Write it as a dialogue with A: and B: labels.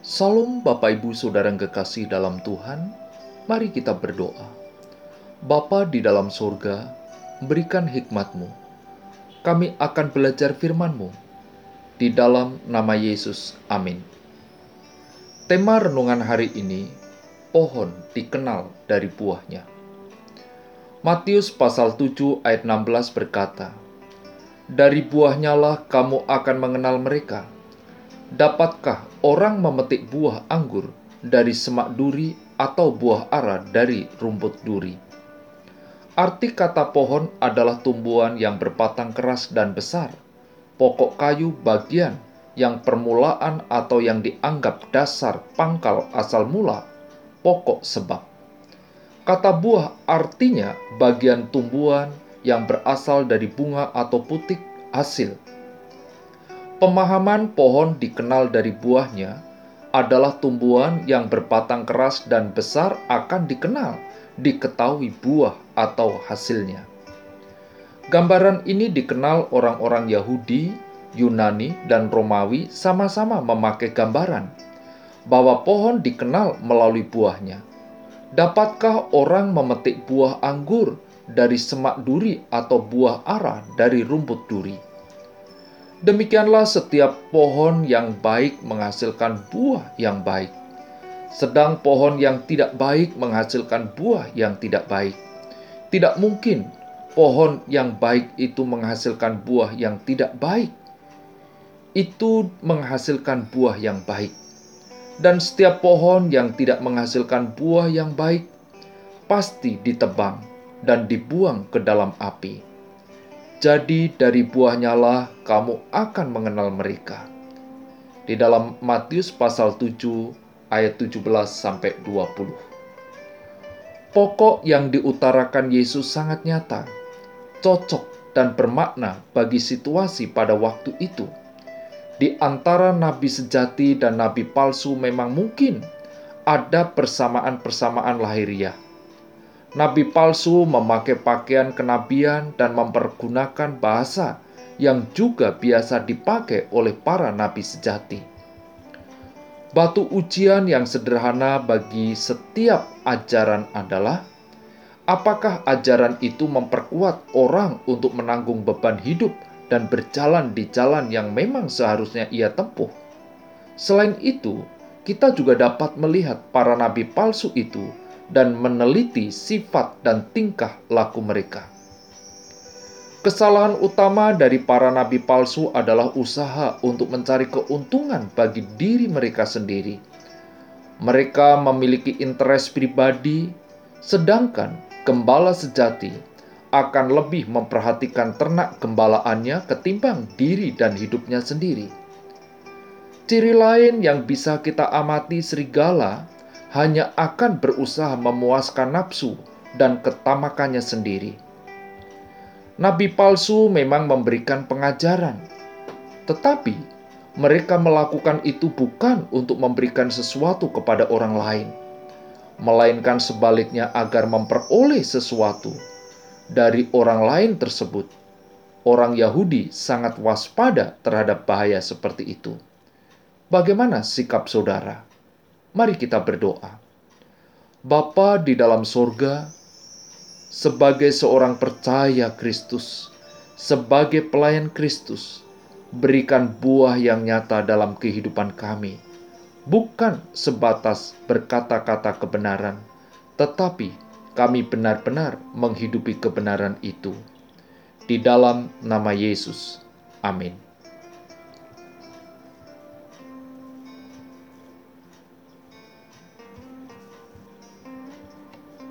A: Salam Bapak Ibu Saudara yang kekasih dalam Tuhan, mari kita berdoa. Bapa di dalam surga, berikan hikmat-Mu. Kami akan belajar firman-Mu. Di dalam nama Yesus, amin. Tema renungan hari ini, pohon dikenal dari buahnya. Matius pasal 7 ayat 16 berkata, Dari buahnya lah kamu akan mengenal mereka. Dapatkah orang memetik buah anggur dari semak duri atau buah ara dari rumput duri? Arti kata pohon adalah tumbuhan yang berbatang keras dan besar, pokok kayu bagian yang permulaan atau yang dianggap dasar pangkal asal mula, pokok sebab. Kata buah artinya bagian tumbuhan yang berasal dari bunga atau putik hasil Pemahaman pohon dikenal dari buahnya adalah tumbuhan yang berbatang keras dan besar akan dikenal, diketahui buah atau hasilnya. Gambaran ini dikenal orang-orang Yahudi, Yunani, dan Romawi sama-sama memakai gambaran bahwa pohon dikenal melalui buahnya. Dapatkah orang memetik buah anggur dari semak duri atau buah ara dari rumput duri? Demikianlah setiap pohon yang baik menghasilkan buah yang baik, sedang pohon yang tidak baik menghasilkan buah yang tidak baik. Tidak mungkin pohon yang baik itu menghasilkan buah yang tidak baik. Itu menghasilkan buah yang baik. Dan setiap pohon yang tidak menghasilkan buah yang baik pasti ditebang dan dibuang ke dalam api. Jadi dari buahnya lah kamu akan mengenal mereka. Di dalam Matius pasal 7 ayat 17 sampai 20. Pokok yang diutarakan Yesus sangat nyata, cocok dan bermakna bagi situasi pada waktu itu. Di antara nabi sejati dan nabi palsu memang mungkin ada persamaan-persamaan lahiriah nabi palsu memakai pakaian kenabian dan mempergunakan bahasa yang juga biasa dipakai oleh para nabi sejati. Batu ujian yang sederhana bagi setiap ajaran adalah apakah ajaran itu memperkuat orang untuk menanggung beban hidup dan berjalan di jalan yang memang seharusnya ia tempuh. Selain itu, kita juga dapat melihat para nabi palsu itu dan meneliti sifat dan tingkah laku mereka. Kesalahan utama dari para nabi palsu adalah usaha untuk mencari keuntungan bagi diri mereka sendiri. Mereka memiliki interes pribadi, sedangkan gembala sejati akan lebih memperhatikan ternak gembalaannya ketimbang diri dan hidupnya sendiri. Ciri lain yang bisa kita amati serigala hanya akan berusaha memuaskan nafsu dan ketamakannya sendiri. Nabi palsu memang memberikan pengajaran, tetapi mereka melakukan itu bukan untuk memberikan sesuatu kepada orang lain, melainkan sebaliknya agar memperoleh sesuatu dari orang lain tersebut. Orang Yahudi sangat waspada terhadap bahaya seperti itu. Bagaimana sikap saudara? Mari kita berdoa. Bapa di dalam sorga, sebagai seorang percaya Kristus, sebagai pelayan Kristus, berikan buah yang nyata dalam kehidupan kami, bukan sebatas berkata-kata kebenaran, tetapi kami benar-benar menghidupi kebenaran itu. Di dalam nama Yesus, amin.